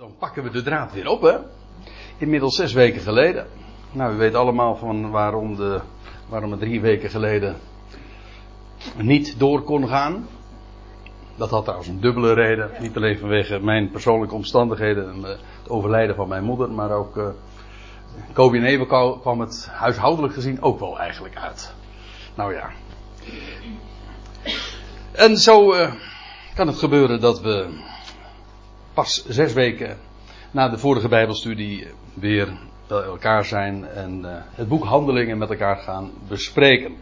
Dan pakken we de draad weer op, hè? Inmiddels zes weken geleden. Nou, u weet allemaal van waarom, de, waarom het drie weken geleden niet door kon gaan. Dat had trouwens een dubbele reden. Niet alleen vanwege mijn persoonlijke omstandigheden en eh, het overlijden van mijn moeder, maar ook uh, Kobe en Ewe kwam het huishoudelijk gezien ook wel eigenlijk uit. Nou ja. En zo uh, kan het gebeuren dat we pas zes weken na de vorige Bijbelstudie weer bij elkaar zijn en uh, het boek Handelingen met elkaar gaan bespreken.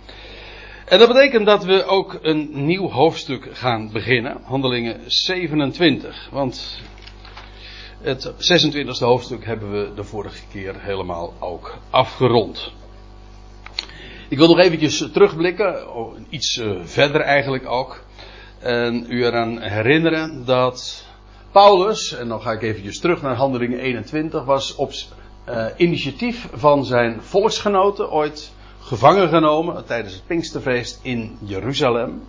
En dat betekent dat we ook een nieuw hoofdstuk gaan beginnen, Handelingen 27. Want het 26e hoofdstuk hebben we de vorige keer helemaal ook afgerond. Ik wil nog eventjes terugblikken, oh, iets uh, verder eigenlijk ook. En u eraan herinneren dat Paulus, en dan ga ik eventjes terug naar handelingen 21, was op uh, initiatief van zijn volksgenoten ooit gevangen genomen tijdens het Pinksterfeest in Jeruzalem.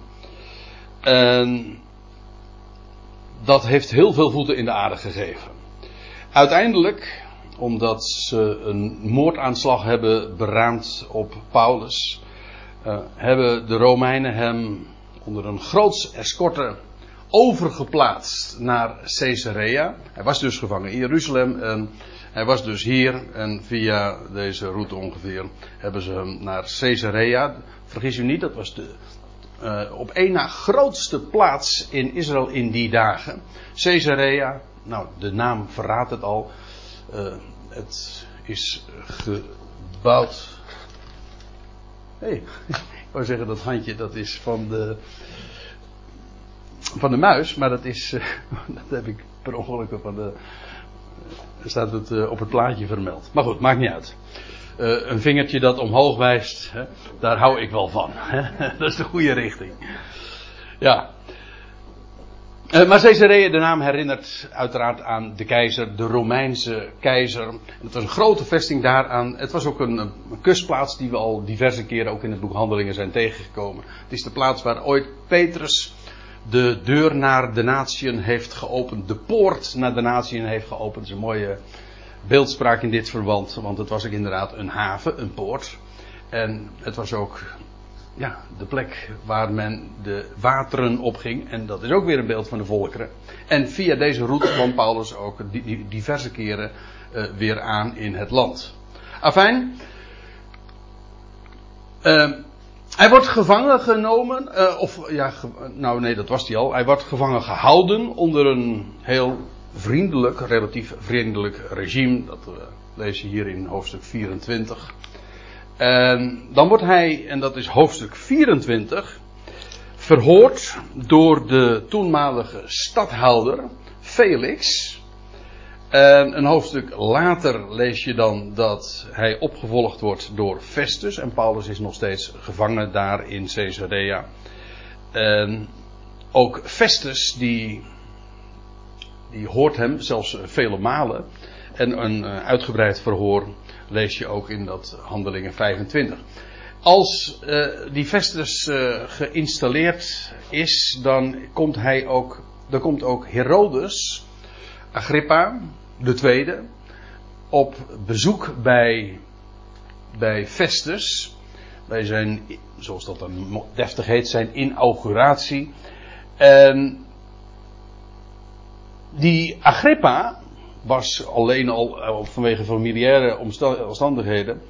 En dat heeft heel veel voeten in de aarde gegeven. Uiteindelijk, omdat ze een moordaanslag hebben beraamd op Paulus, uh, hebben de Romeinen hem onder een groots escorte overgeplaatst naar Caesarea. Hij was dus gevangen in Jeruzalem en hij was dus hier en via deze route ongeveer hebben ze hem naar Caesarea. Vergis u niet, dat was de uh, op één na grootste plaats in Israël in die dagen. Caesarea, nou de naam verraadt het al. Uh, het is gebouwd. Hé, hey, ik wou zeggen dat handje dat is van de van de muis, maar dat is. Uh, dat heb ik per ongeluk van de. Uh, staat het uh, op het plaatje vermeld. Maar goed, maakt niet uit. een vingertje dat omhoog wijst, hè, daar hou ik wel van. Hè? dat is de goede richting. Ja. maar Caesarea, de naam herinnert uiteraard aan de keizer, de Romeinse keizer. Het was een grote vesting daaraan. Het was ook een kustplaats die we al diverse keren ook in het boek Handelingen zijn tegengekomen. Het is de plaats waar ooit Petrus de deur naar de natieën heeft geopend. De poort naar de natieën heeft geopend. Dat is een mooie beeldspraak in dit verband. Want het was ook inderdaad een haven, een poort. En het was ook ja, de plek waar men de wateren opging. En dat is ook weer een beeld van de volkeren. En via deze route kwam Paulus ook diverse keren uh, weer aan in het land. Afijn. Uh, hij wordt gevangen genomen, uh, of ja, nou nee, dat was hij al. Hij wordt gevangen gehouden onder een heel vriendelijk, relatief vriendelijk regime. Dat uh, lees je hier in hoofdstuk 24. En dan wordt hij, en dat is hoofdstuk 24, verhoord door de toenmalige stadhouder Felix. En een hoofdstuk later lees je dan dat hij opgevolgd wordt door Festus. En Paulus is nog steeds gevangen daar in Caesarea. En ook Festus, die, die hoort hem zelfs vele malen. En een eh, uitgebreid verhoor lees je ook in dat Handelingen 25. Als uh, die Festus uh, geïnstalleerd is, dan komt hij ook, dan komt ook Herodes, Agrippa, de tweede, op bezoek bij, bij Festus, bij zijn, zoals dat dan deftig heet, zijn inauguratie. En die Agrippa was alleen al eh, vanwege familiaire omstandigheden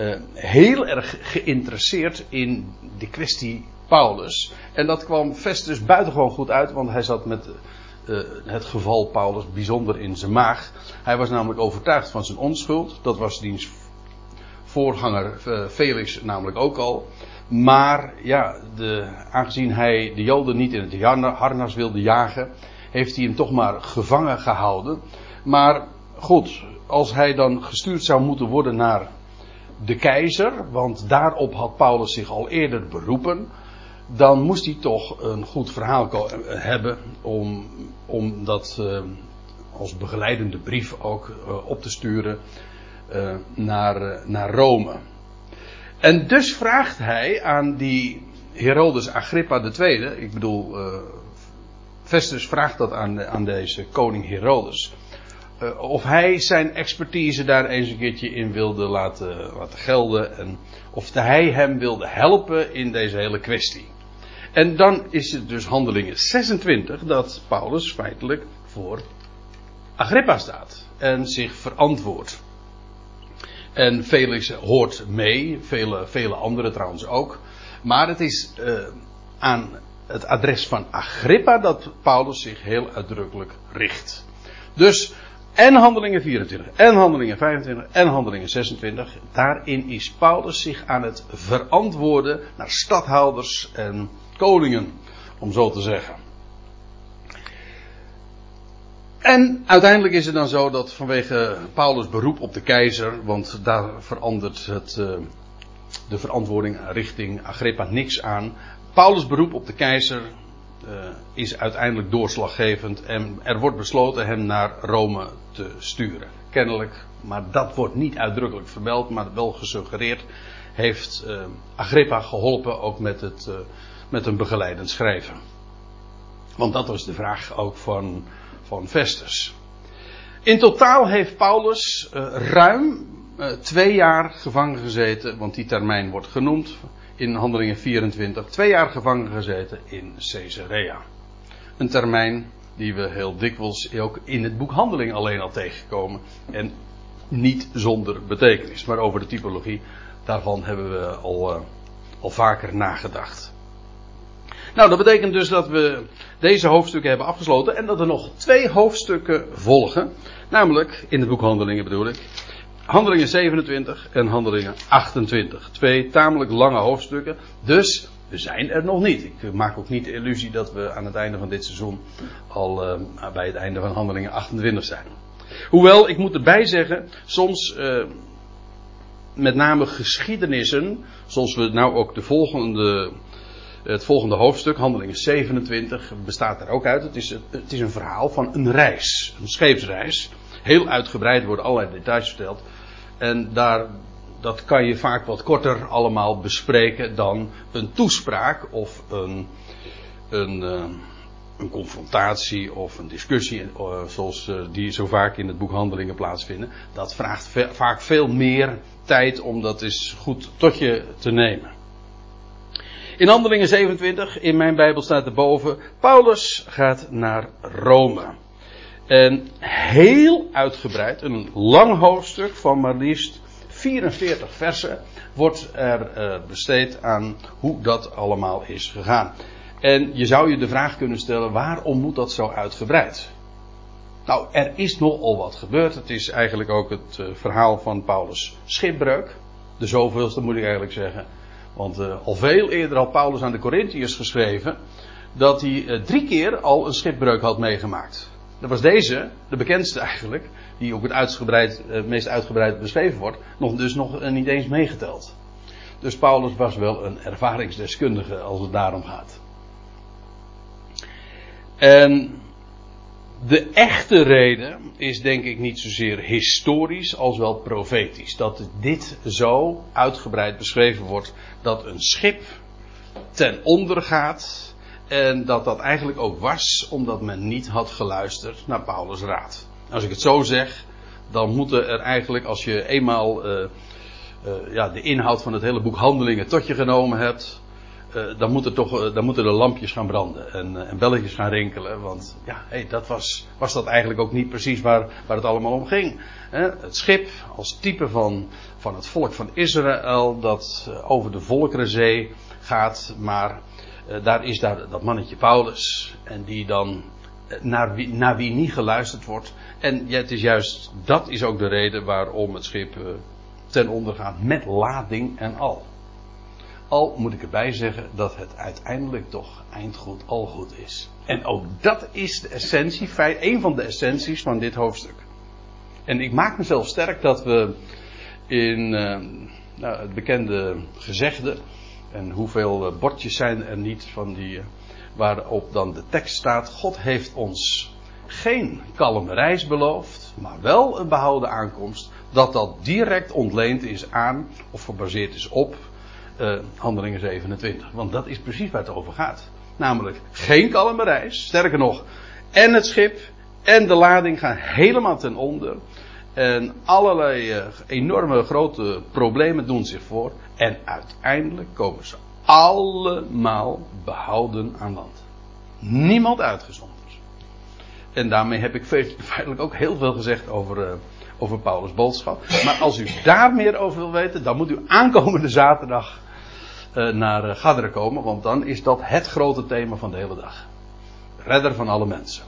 uh, heel erg geïnteresseerd in de kwestie Paulus. En dat kwam Festus buitengewoon goed uit, want hij zat met uh, het geval Paulus bijzonder in zijn maag. Hij was namelijk overtuigd van zijn onschuld. Dat was diens voorganger uh, Felix namelijk ook al. Maar ja, de, aangezien hij de Joden niet in het harnas wilde jagen, heeft hij hem toch maar gevangen gehouden. Maar goed, als hij dan gestuurd zou moeten worden naar de keizer, want daarop had Paulus zich al eerder beroepen, dan moest hij toch een goed verhaal hebben om, om dat uh, als begeleidende brief ook uh, op te sturen naar, naar Rome. En dus vraagt hij aan die Herodes Agrippa II, ik bedoel, Festus vraagt dat aan, aan deze koning Herodes, of hij zijn expertise daar eens een keertje in wilde laten, laten gelden. En of hij hem wilde helpen in deze hele kwestie. En dan is het dus handelingen 26 dat Paulus feitelijk voor Agrippa staat. En zich verantwoordt. En Felix hoort mee, vele, vele anderen trouwens ook. Maar het is uh, aan het adres van Agrippa dat Paulus zich heel uitdrukkelijk richt. Dus en handelingen 24, en handelingen 25, en handelingen 26. Daarin is Paulus zich aan het verantwoorden naar stadhouders en koningen, om zo te zeggen. En uiteindelijk is het dan zo dat vanwege Paulus' beroep op de keizer, want daar verandert het, uh, de verantwoording richting Agrippa niks aan. Paulus' beroep op de keizer uh, is uiteindelijk doorslaggevend en er wordt besloten hem naar Rome te sturen. Kennelijk, maar dat wordt niet uitdrukkelijk vermeld, maar wel gesuggereerd, heeft uh, Agrippa geholpen ook met, het, met een begeleidend schrijven. Want dat was de vraag ook van, van Festus. In totaal heeft Paulus ruim twee jaar gevangen gezeten, want die termijn wordt genoemd in Handelingen 24 twee jaar gevangen gezeten in Caesarea. Een termijn die we heel dikwijls ook in het boek Handelingen alleen al tegenkomen. En niet zonder betekenis. Maar over de typologie, daarvan hebben we al, uh, al vaker nagedacht. Nou, dat betekent dus dat we deze hoofdstukken hebben afgesloten en dat er nog twee hoofdstukken volgen. Namelijk, in het boek Handelingen bedoel ik, Handelingen 27 en Handelingen 28. Twee tamelijk lange hoofdstukken. Dus we zijn er nog niet. Ik maak ook niet de illusie dat we aan het einde van dit seizoen al uh, bij het einde van Handelingen 28 zijn. Hoewel, ik moet erbij zeggen, soms uh, met name geschiedenissen, zoals we nou ook de volgende, het volgende hoofdstuk, Handelingen 27, bestaat er ook uit. Het is, het is een verhaal van een reis, een scheepsreis. Heel uitgebreid worden allerlei details verteld. En daar, dat kan je vaak wat korter allemaal bespreken dan een toespraak of een, een, uh, een confrontatie of een discussie, uh, zoals uh, die zo vaak in het boek Handelingen plaatsvinden. Dat vraagt vaak veel meer tijd om dat eens goed tot je te nemen. In Handelingen 27, in mijn Bijbel staat erboven, Paulus gaat naar Rome. En heel uitgebreid, een lang hoofdstuk van maar liefst 44 versen, wordt er uh, besteed aan hoe dat allemaal is gegaan. En je zou je de vraag kunnen stellen, waarom moet dat zo uitgebreid? Nou, er is nogal wat gebeurd. Het is eigenlijk ook het uh, verhaal van Paulus' schipbreuk. De zoveelste moet ik eigenlijk zeggen. Want uh, al veel eerder had Paulus aan de Corinthiërs geschreven dat hij drie keer al een schipbreuk had meegemaakt. Dat was deze, de bekendste eigenlijk, die ook het uitgebreid, eh, meest uitgebreid beschreven wordt, nog, dus nog eh, niet eens meegeteld. Dus Paulus was wel een ervaringsdeskundige als het daarom gaat. En de echte reden is denk ik niet zozeer historisch als wel profetisch. Dat dit zo uitgebreid beschreven wordt dat een schip ten onder gaat en dat dat eigenlijk ook was omdat men niet had geluisterd naar Paulus' raad. Als ik het zo zeg, dan moeten er eigenlijk, als je eenmaal uh, uh, ja, de inhoud van het hele boek Handelingen tot je genomen hebt, dan, moet er toch, dan moeten de lampjes gaan branden en, en belletjes gaan rinkelen. Want ja, dat was, was dat eigenlijk ook niet precies waar, waar het allemaal om ging. Het schip als type van, van het volk van Israël dat over de Volkerenzee gaat, maar daar is daar dat mannetje Paulus. En die dan naar, wie, naar wie niet geluisterd wordt. En ja, het is juist, dat is ook de reden waarom het schip ten onder gaat. Met lading en al. Al moet ik erbij zeggen dat het uiteindelijk toch eindgoed al goed is. En ook dat is de essentie, een van de essenties van dit hoofdstuk. En ik maak mezelf sterk dat we in nou, het bekende gezegde en hoeveel eh, bordjes zijn er niet van die. Eh, waarop dan de tekst staat: God heeft ons geen kalme reis beloofd, maar wel een behouden aankomst. Dat dat direct ontleend is aan, of gebaseerd is op, uh, Handelingen 27. Want dat is precies waar het over gaat. Namelijk geen kalme reis, sterker nog, en het schip En de lading gaat helemaal ten onder. En allerlei uh, enorme grote problemen doen zich voor. En uiteindelijk komen ze allemaal behouden aan land. Niemand uitgezonderd. En daarmee heb ik feitelijk ook heel veel gezegd over, uh, over Paulus' boodschap. Maar als u daar meer over wil weten, dan moet u aankomende zaterdag naar uh, Gadre komen. Want dan is dat het grote thema van de hele dag. Redder van alle mensen.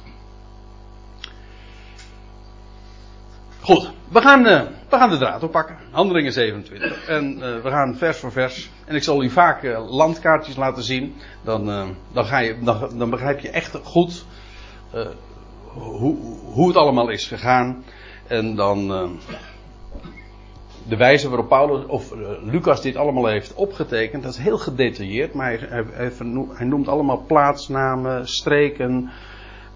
Goed, we gaan, uh, we gaan de draad oppakken. Handelingen 27. En we gaan vers voor vers. En ik zal u vaak landkaartjes laten zien. Dan, dan, ga je, dan, dan, begrijp je echt goed hoe, hoe het allemaal is gegaan. En dan de wijze waarop Paulus of Lucas dit allemaal heeft opgetekend. Dat is heel gedetailleerd. Maar hij, hij, noemt allemaal plaatsnamen, streken.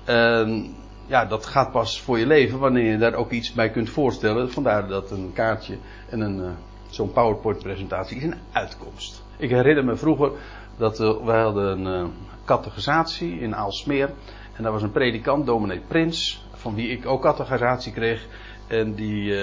En ja, dat gaat pas voor je leven wanneer je daar ook iets bij kunt voorstellen. Vandaar dat een kaartje en een, uh, zo'n PowerPoint-presentatie is een uitkomst. Ik herinner me vroeger dat uh, wij hadden een categorisatie in Aalsmeer. En daar was een predikant, dominee Prins, van wie ik ook categorisatie kreeg. En die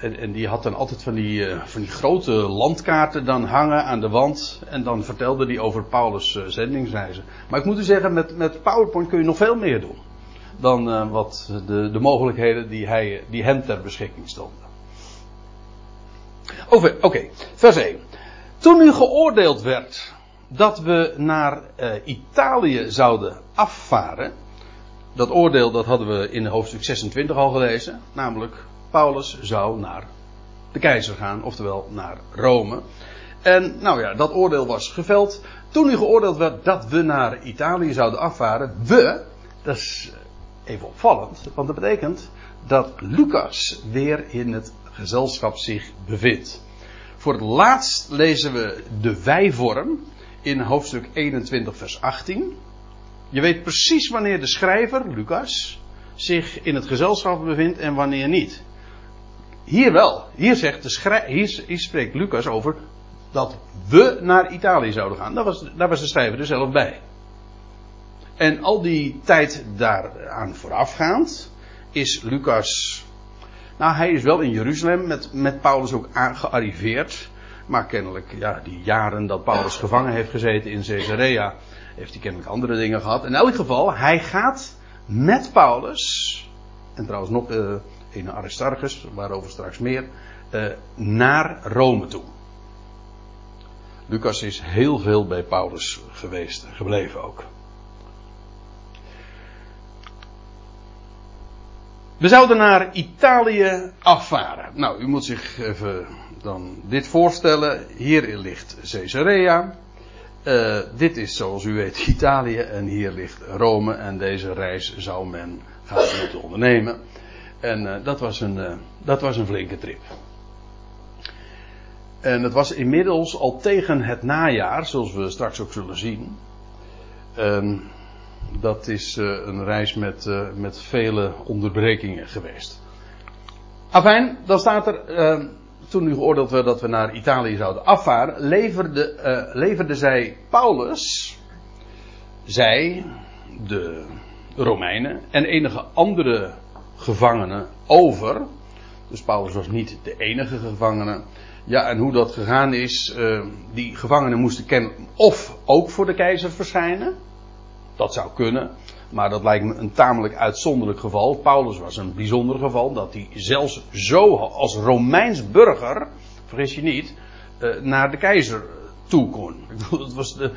en, en, die had dan altijd van die, uh, van die grote landkaarten dan hangen aan de wand. En dan vertelde hij over Paulus' uh, zendingsreizen. Maar ik moet u zeggen, met, met PowerPoint kun je nog veel meer doen. Dan uh, wat de, de mogelijkheden die, hij, die hem ter beschikking stonden. Oké, vers 1. Toen nu geoordeeld werd dat we naar Italië zouden afvaren. Dat oordeel dat hadden we in hoofdstuk 26 al gelezen. Namelijk Paulus zou naar de keizer gaan, oftewel naar Rome. En nou ja, dat oordeel was geveld. Toen nu geoordeeld werd dat we naar Italië zouden afvaren, we, dat is even opvallend, want dat betekent dat Lucas weer in het gezelschap zich bevindt. Voor het laatst lezen we de wijvorm in hoofdstuk 21, vers 18. Je weet precies wanneer de schrijver, Lucas, zich in het gezelschap bevindt en wanneer niet. Hier wel. Hier, zegt de hier, spreekt Lucas over dat we naar Italië zouden gaan. Daar was, daar was de schrijver er zelf bij. En al die tijd daaraan voorafgaand is Lucas. Nou, hij is wel in Jeruzalem met, met Paulus ook gearriveerd. Maar kennelijk, ja, die jaren dat Paulus gevangen heeft gezeten in Caesarea, heeft hij kennelijk andere dingen gehad. In elk geval, hij gaat met Paulus. En trouwens nog. Uh, in Aristarchus, waarover straks meer, uh, naar Rome toe. Lucas is heel veel bij Paulus geweest, gebleven ook. We zouden naar Italië afvaren. Nou, u moet zich even dan dit voorstellen. Hier ligt Caesarea. Uh, dit is zoals u weet Italië en hier ligt Rome en deze reis zou men gaan moeten ondernemen. En uh, dat, was een, uh, dat was een flinke trip. En het was inmiddels al tegen het najaar, zoals we straks ook zullen zien. En dat is uh, een reis met, met vele onderbrekingen geweest. Afijn, dan staat er, toen nu geoordeeld werd dat we naar Italië zouden afvaren, leverde, leverde zij Paulus, zij, de Romeinen en enige andere gevangenen over. Dus Paulus was niet de enige gevangene. Ja, en hoe dat gegaan is, uh, die gevangenen moesten kennen of ook voor de keizer verschijnen. Dat zou kunnen, maar dat lijkt me een tamelijk uitzonderlijk geval. Paulus was een bijzonder geval, dat hij zelfs zo als Romeins burger, vergis je niet, uh, naar de keizer toe kon. Dat was de,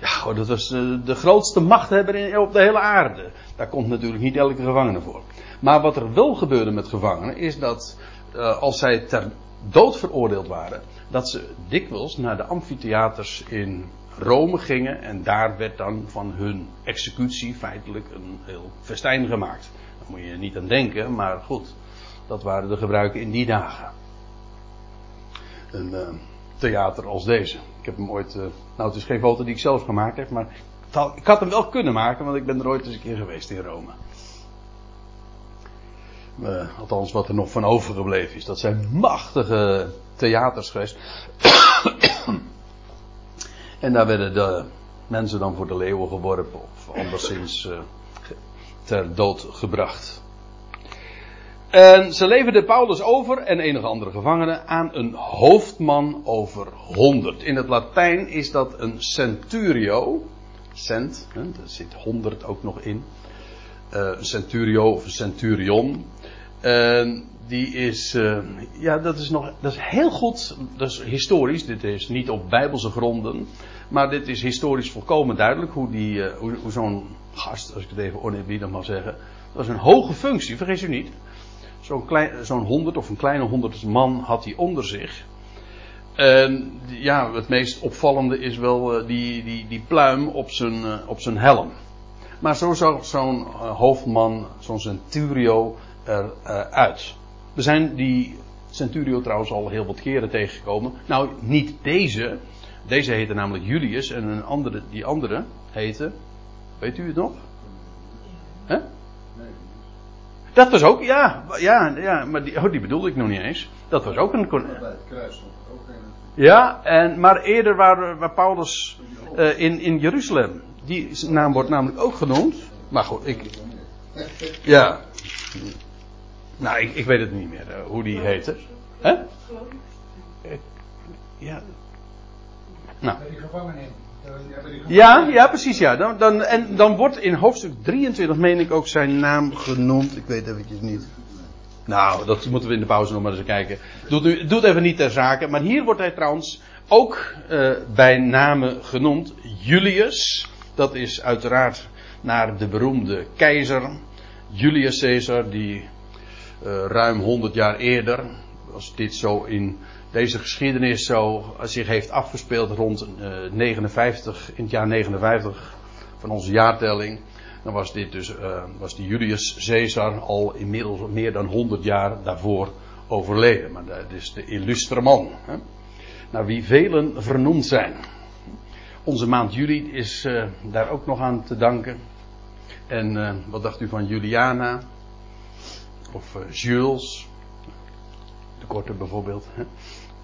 ja, dat was de, grootste machthebber op de hele aarde. Daar komt natuurlijk niet elke gevangene voor. Maar wat er wel gebeurde met gevangenen is dat uh, als zij ter dood veroordeeld waren, dat ze dikwijls naar de amfitheaters in Rome gingen en daar werd dan van hun executie feitelijk een heel festijn gemaakt. Daar moet je niet aan denken, maar goed, dat waren de gebruiken in die dagen. Een uh, theater als deze. Ik heb hem ooit, uh, nou het is geen foto die ik zelf gemaakt heb, maar ik had hem wel kunnen maken, want ik ben er ooit eens een keer geweest in Rome. Uh, althans, wat er nog van overgebleven is. Dat zijn machtige theaters geweest. en daar werden de mensen dan voor de leeuwen geworpen. Of anderszins uh, ter dood gebracht. En ze leverden Paulus over en enige andere gevangenen aan een hoofdman over honderd. In het Latijn is dat een centurio. Cent, hè, daar zit honderd ook nog in. Uh, centurio of centurion. Uh, die is, uh, ja, dat is nog, dat is heel goed, dat is historisch. Dit is niet op bijbelse gronden. Maar dit is historisch volkomen duidelijk hoe, die, uh, hoe, zo'n gast, als ik het even oneerbiedig mag zeggen. Dat is een hoge functie, vergeet u niet. Zo'n zo'n honderd of een kleine honderd man had hij onder zich. En ja, het meest opvallende is wel uh, die, die, die pluim op zijn, uh, op zijn helm. Maar zo zag zo'n hoofdman, zo'n centurio eruit. We zijn die centurio trouwens al heel wat keren tegengekomen. Nou, niet deze. Deze heette namelijk Julius en een andere, die andere heette. Weet u het nog? Hè? Dat was ook, ja, ja, ja maar die, oh, die bedoelde ik nog niet eens. Dat was ook een. Bij het kruis ook een. Ja, en, maar eerder waar, waar Paulus uh, in, in Jeruzalem. Die naam wordt namelijk ook genoemd. Maar goed, ik. Ja. Nou, ik, ik weet het niet meer uh, hoe die heette. Hè? Ja. Nou. Ja, ja, precies, ja. Dan, dan, en dan wordt in hoofdstuk 23, meen ik, ook zijn naam genoemd. Ik weet eventjes niet. Nou, dat moeten we in de pauze nog maar eens kijken. Doet, doet even niet ter zake. Maar hier wordt hij trouwens ook uh, bij namen genoemd. Julius. Dat is uiteraard naar de beroemde keizer. Julius Caesar, die ruim 100 jaar eerder, als dit zo in deze geschiedenis zo zich heeft afgespeeld rond uh, 59, in het jaar 59 van onze jaartelling, dan was dit dus, was die Julius Caesar al inmiddels meer dan 100 jaar daarvoor overleden. Maar dat is de illustre man. Hè? Naar wie velen vernoemd zijn. Onze maand juli is daar ook nog aan te danken. En wat dacht u van Juliana? Of uh, Jules? De korte bijvoorbeeld.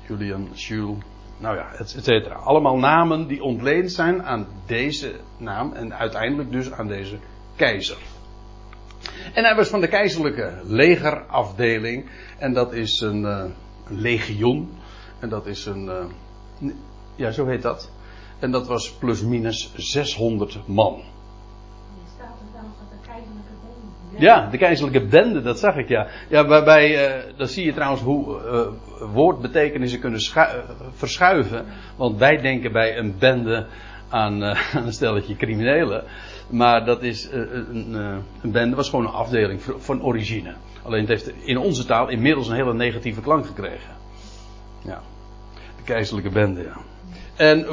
Julian, Jules, nou ja, et cetera. Allemaal namen die ontleend zijn aan deze naam en uiteindelijk dus aan deze keizer. En hij was van de keizerlijke legerafdeling en dat is een, een legioen en dat is een, uh, ja zo heet dat. En dat was plus minus 600 man. Ja, de keizerlijke bende, dat zag ik ja. Ja, waarbij, uh, dan zie je trouwens hoe uh, woordbetekenissen kunnen verschuiven. Want wij denken bij een bende aan, aan een stelletje criminelen. Maar dat is, een, een, bende was gewoon een afdeling van origine. Alleen het heeft in onze taal inmiddels een hele negatieve klank gekregen. Ja, de keizerlijke bende, ja. En,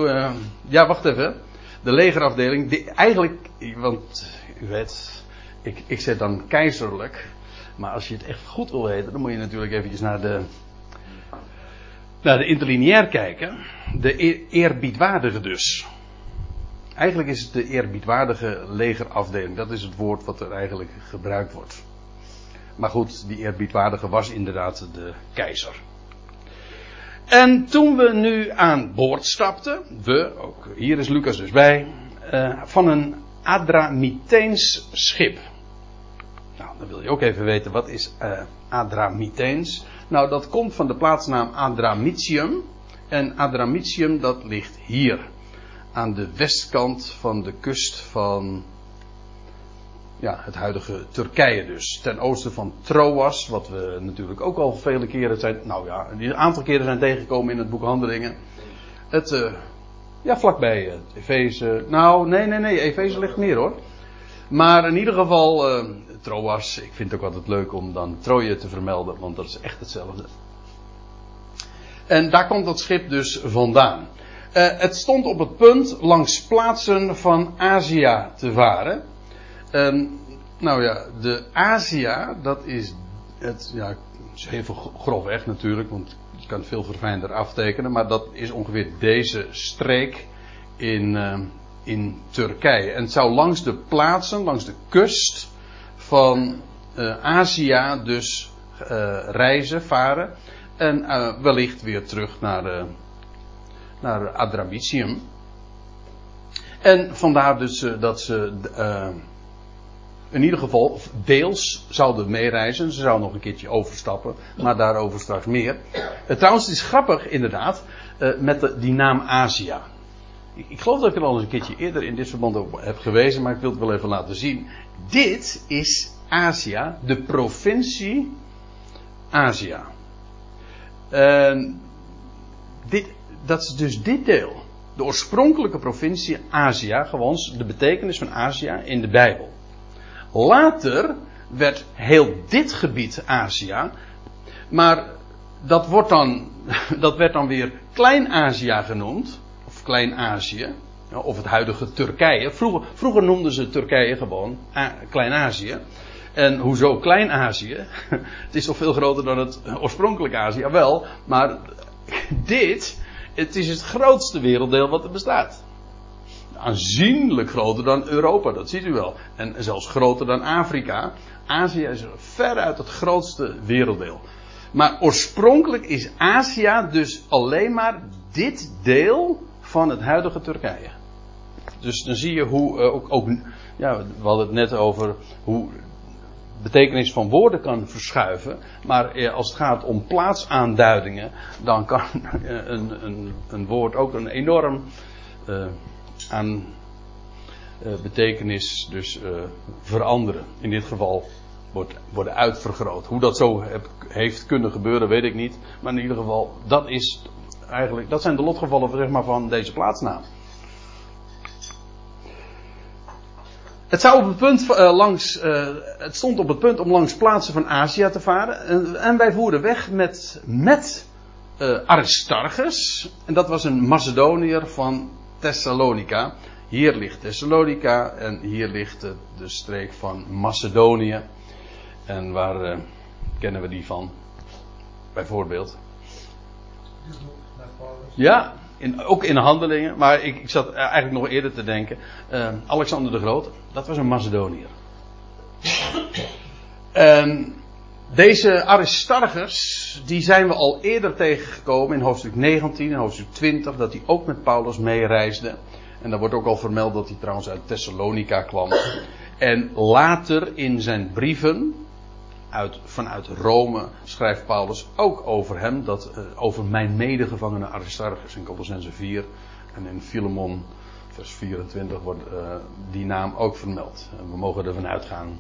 ja, wacht even. De legerafdeling, die eigenlijk, want u weet, ik, ik zet dan keizerlijk. Maar als je het echt goed wil weten, dan moet je natuurlijk eventjes naar de, naar de interlineair kijken. De eer, eerbiedwaardige dus. Eigenlijk is het de eerbiedwaardige legerafdeling. Dat is het woord wat er eigenlijk gebruikt wordt. Maar goed, die eerbiedwaardige was inderdaad de keizer. En toen we nu aan boord stapten, we, ook hier is Lucas dus bij, uh, van een Adramiteens schip. Dan wil je ook even weten wat is uh. Nou, dat komt van de plaatsnaam Adramitium. En Adramitium dat ligt hier. Aan de westkant van de kust van ja, het huidige Turkije dus. Ten oosten van Troas, wat we natuurlijk ook al vele keren zijn, nou ja, een aantal keren zijn tegengekomen in het boek Handelingen. Het, uh, ja, vlakbij uh, Efeze. Nou, nee, nee, nee, Efeze ligt meer hoor. Maar in ieder geval, Troas, ik vind het ook altijd leuk om dan Troje te vermelden, want dat is echt hetzelfde. En daar komt dat schip dus vandaan. Uh, het stond op het punt langs plaatsen van Azië te varen. En, nou ja, de Azië, dat is het, ja, is even grofweg natuurlijk, want je kan het veel verfijnder aftekenen, maar dat is ongeveer deze streek in, uh, in Turkije. En het zou langs de plaatsen, langs de kust van uh, Azië dus uh, reizen, varen. En uh, wellicht weer terug naar, naar Adramitium. En vandaar dus dat ze in ieder geval deels zouden meereizen. Ze zouden nog een keertje overstappen, maar daarover straks meer. Trouwens, het is grappig inderdaad met de, die naam Azië. Ik, geloof dat ik er al eens een keertje eerder in dit verband op heb gewezen, maar ik wil het wel even laten zien. Dit is Azië, de provincie Azië. dit, dat is dus dit deel. De oorspronkelijke provincie Azië, gewoon de betekenis van Azië in de Bijbel. Later werd heel dit gebied Azië, maar dat, wordt dan, dat werd dan weer Klein-Azië genoemd, Klein-Azië, of het huidige Turkije. Vroeger, vroeger noemden ze Turkije gewoon Klein-Azië. En hoezo Klein-Azië? Het is toch veel groter dan het oorspronkelijke Azië, wel, maar dit, het is het grootste werelddeel wat er bestaat aanzienlijk groter dan Europa, dat ziet u wel. En zelfs groter dan Afrika. Azië is veruit het grootste werelddeel. Maar oorspronkelijk is Azië dus alleen maar dit deel van het huidige Turkije. Dus dan zie je hoe uh, ook, ook, ja, we hadden het net over hoe betekenis van woorden kan verschuiven. Maar eh, als het gaat om plaatsaanduidingen, dan kan een, een, een woord ook een enorm aan betekenis dus veranderen. In dit geval wordt, worden uitvergroot. Hoe dat zo heeft kunnen gebeuren, weet ik niet. Maar in ieder geval, dat is eigenlijk, dat zijn de lotgevallen zeg maar, van deze plaatsnaam. Het, zou op het, punt, uh, langs, het stond op het punt om langs plaatsen van Azië te varen. En, wij voeren weg met, met Aristarchus. En dat was een Macedoniër van Thessalonica. Hier ligt Thessalonica en hier ligt de, streek van Macedonië. En waar uh, kennen we die van? Bijvoorbeeld. Ja, in, ook in handelingen. Maar ik, ik zat eigenlijk nog eerder te denken. Uh, Alexander de Grote, dat was een Macedoniër. en deze Aristarchus, die zijn we al eerder tegengekomen in hoofdstuk 19 en hoofdstuk 20, dat hij ook met Paulus meereisde. En daar wordt ook al vermeld dat hij trouwens uit Thessalonica kwam. En later in zijn brieven, uit, vanuit Rome, schrijft Paulus ook over hem, dat, uh, over mijn medegevangene Aristarchus in Colossense 4 en in Philemon vers 24 wordt uh, die naam ook vermeld. En we mogen ervan uitgaan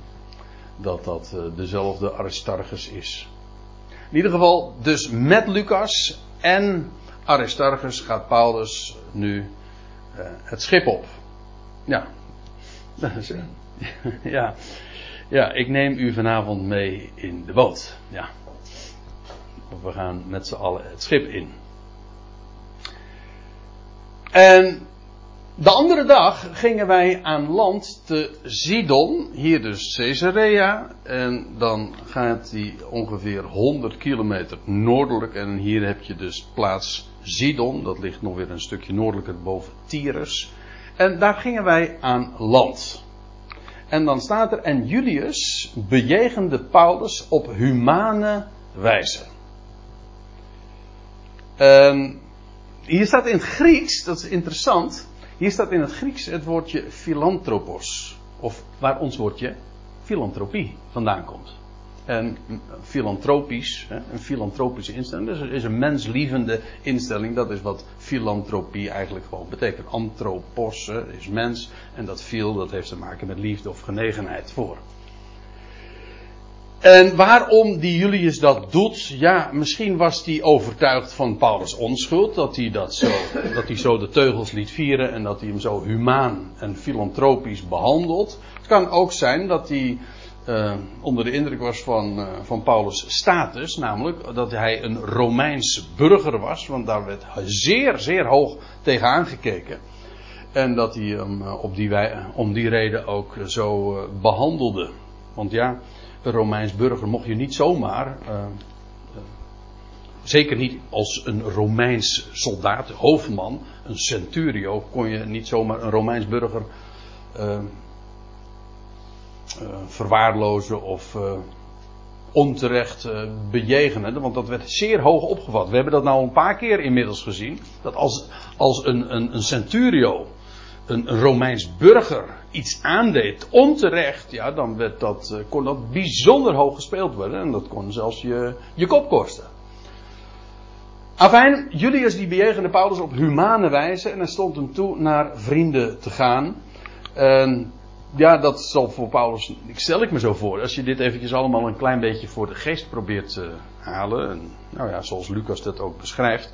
dat dat uh, dezelfde Aristarchus is. In ieder geval, dus met Lucas en Aristarchus gaat Paulus nu het schip op. Ja. ja. Ja, ik neem u vanavond mee in de boot. Ja. We gaan met z'n allen het schip in. En de andere dag gingen wij aan land te Sidon, hier dus Caesarea. En dan gaat die ongeveer 100 kilometer noordelijk. En hier heb je dus plaats Sidon, dat ligt nog weer een stukje noordelijker boven Tyrus. En daar gingen wij aan land. En dan staat er, en Julius bejegende Paulus op humane wijze. En hier staat in het Grieks, dat is interessant. Hier staat in het Grieks het woordje philanthropos. Of waar ons woordje filantropie vandaan komt. En filantropisch, een filantropische instelling, dus is een menslievende instelling. Dat is wat filantropie eigenlijk gewoon betekent. Anthropos is mens en dat fil dat heeft te maken met liefde of genegenheid voor. En waarom die Julius dat doet, ja, misschien was hij overtuigd van Paulus' onschuld, dat hij, dat, zo, dat hij zo de teugels liet vieren en dat hij hem zo humaan en filantropisch behandelt. Het kan ook zijn dat hij uh, onder de indruk was van, uh, van Paulus' status, namelijk dat hij een Romeins burger was, want daar werd zeer, zeer hoog tegenaan gekeken. En dat hij hem uh, op die, om die reden ook zo behandelde. Want ja, een Romeins burger mocht je niet zomaar. Zeker niet als een Romeins soldaat, hoofdman, een centurio, kon je niet zomaar een Romeins burger verwaarlozen of onterecht bejegenen. Want dat werd zeer hoog opgevat. We hebben dat nou een paar keer inmiddels gezien. Dat als, als een, een, een centurio, een, Romeins burger iets aandeed onterecht, ja, dan werd dat, eh, kon dat bijzonder hoog gespeeld worden. En dat kon zelfs je, je kop kosten. Afijn, Julius die bejegende Paulus op humane wijze en hij stond hem toe naar vrienden te gaan. En ja, dat zal voor Paulus, ik stel ik me zo voor, als je dit eventjes allemaal een klein beetje voor de geest probeert te halen. En, nou ja, zoals Lucas dat ook beschrijft.